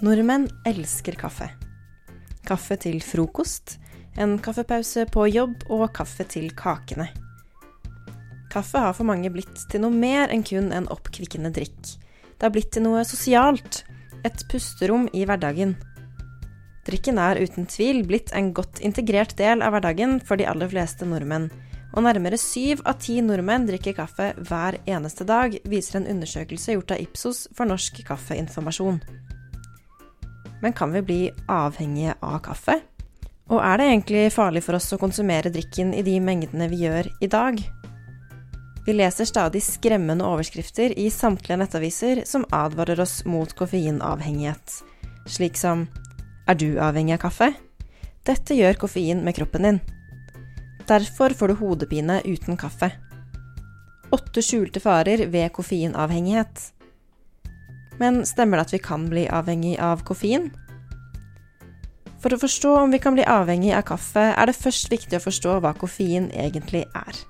Nordmenn elsker kaffe. Kaffe til frokost, en kaffepause på jobb og kaffe til kakene. Kaffe har for mange blitt til noe mer enn kun en oppkvikkende drikk. Det har blitt til noe sosialt, et pusterom i hverdagen. Drikken er uten tvil blitt en godt integrert del av hverdagen for de aller fleste nordmenn, og nærmere syv av ti nordmenn drikker kaffe hver eneste dag, viser en undersøkelse gjort av Ipsos for Norsk Kaffeinformasjon. Men kan vi bli avhengige av kaffe? Og er det egentlig farlig for oss å konsumere drikken i de mengdene vi gjør i dag? Vi leser stadig skremmende overskrifter i samtlige nettaviser som advarer oss mot koffeinavhengighet, slik som Er du avhengig av kaffe? Dette gjør koffein med kroppen din. Derfor får du hodepine uten kaffe. Åtte skjulte farer ved koffeinavhengighet. Men stemmer det at vi kan bli avhengig av koffein? For å forstå om vi kan bli avhengig av kaffe, er det først viktig å forstå hva koffein egentlig er.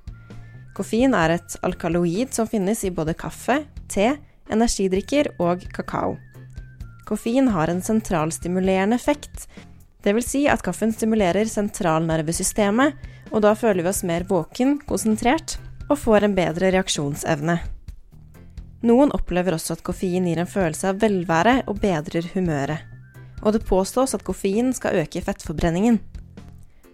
Koffein er et alkaloid som finnes i både kaffe, te, energidrikker og kakao. Koffein har en sentralstimulerende effekt, dvs. Si at kaffen stimulerer sentralnervesystemet, og da føler vi oss mer våken, konsentrert og får en bedre reaksjonsevne. Noen opplever også at koffein gir en følelse av velvære og bedrer humøret. Og det påstås at koffein skal øke fettforbrenningen.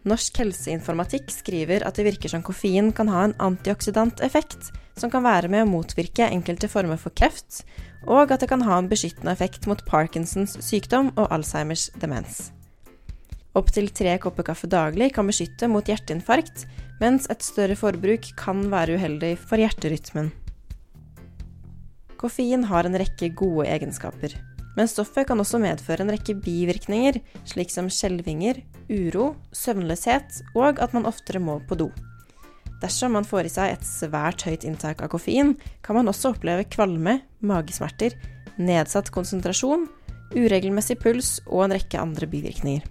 Norsk helseinformatikk skriver at det virker som koffein kan ha en antioksidant effekt, som kan være med å motvirke enkelte former for kreft, og at det kan ha en beskyttende effekt mot Parkinsons sykdom og Alzheimers demens. Opptil tre kopper kaffe daglig kan beskytte mot hjerteinfarkt, mens et større forbruk kan være uheldig for hjerterytmen. Koffein har en rekke gode egenskaper, men stoffet kan også medføre en rekke bivirkninger, slik som skjelvinger, uro, søvnløshet og at man oftere må på do. Dersom man får i seg et svært høyt inntak av koffein, kan man også oppleve kvalme, magesmerter, nedsatt konsentrasjon, uregelmessig puls og en rekke andre bivirkninger.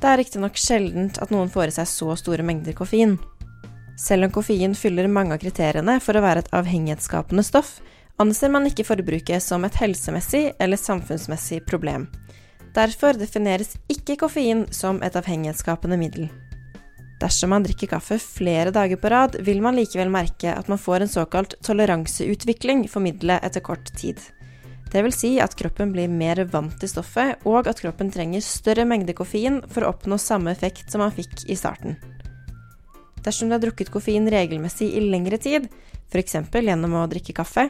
Det er riktignok sjeldent at noen får i seg så store mengder koffein. Selv om koffein fyller mange av kriteriene for å være et avhengighetsskapende stoff, anser man ikke forbruket som et helsemessig eller samfunnsmessig problem. Derfor defineres ikke koffein som et avhengighetsskapende middel. Dersom man drikker kaffe flere dager på rad, vil man likevel merke at man får en såkalt toleranseutvikling for middelet etter kort tid. Det vil si at kroppen blir mer vant til stoffet, og at kroppen trenger større mengde koffein for å oppnå samme effekt som man fikk i starten. Dersom du har drukket koffein regelmessig i lengre tid, f.eks. gjennom å drikke kaffe,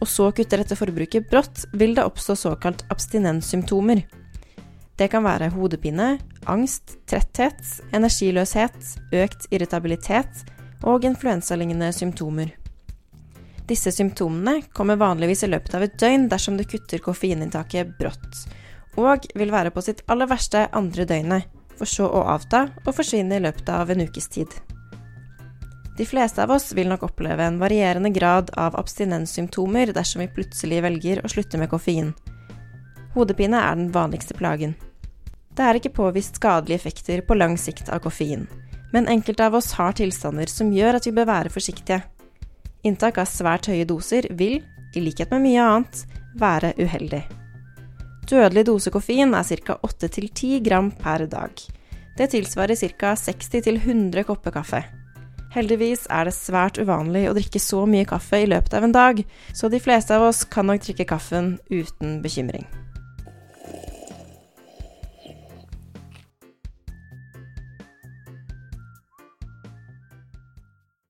og så kutter dette forbruket brått, vil det oppstå såkalt abstinenssymptomer. Det kan være hodepine, angst, tretthet, energiløshet, økt irritabilitet og influensalignende symptomer. Disse symptomene kommer vanligvis i løpet av et døgn dersom du kutter koffeininntaket brått, og vil være på sitt aller verste andre døgnet, for så å avta og forsvinne i løpet av en ukes tid. De fleste av oss vil nok oppleve en varierende grad av abstinenssymptomer dersom vi plutselig velger å slutte med koffein. Hodepine er den vanligste plagen. Det er ikke påvist skadelige effekter på lang sikt av koffein, men enkelte av oss har tilstander som gjør at vi bør være forsiktige. Inntak av svært høye doser vil, i likhet med mye annet, være uheldig. Dødelig dose koffein er ca. 8-10 gram per dag. Det tilsvarer ca. 60-100 kopper kaffe. Heldigvis er det svært uvanlig å drikke så mye kaffe i løpet av en dag, så de fleste av oss kan nok drikke kaffen uten bekymring.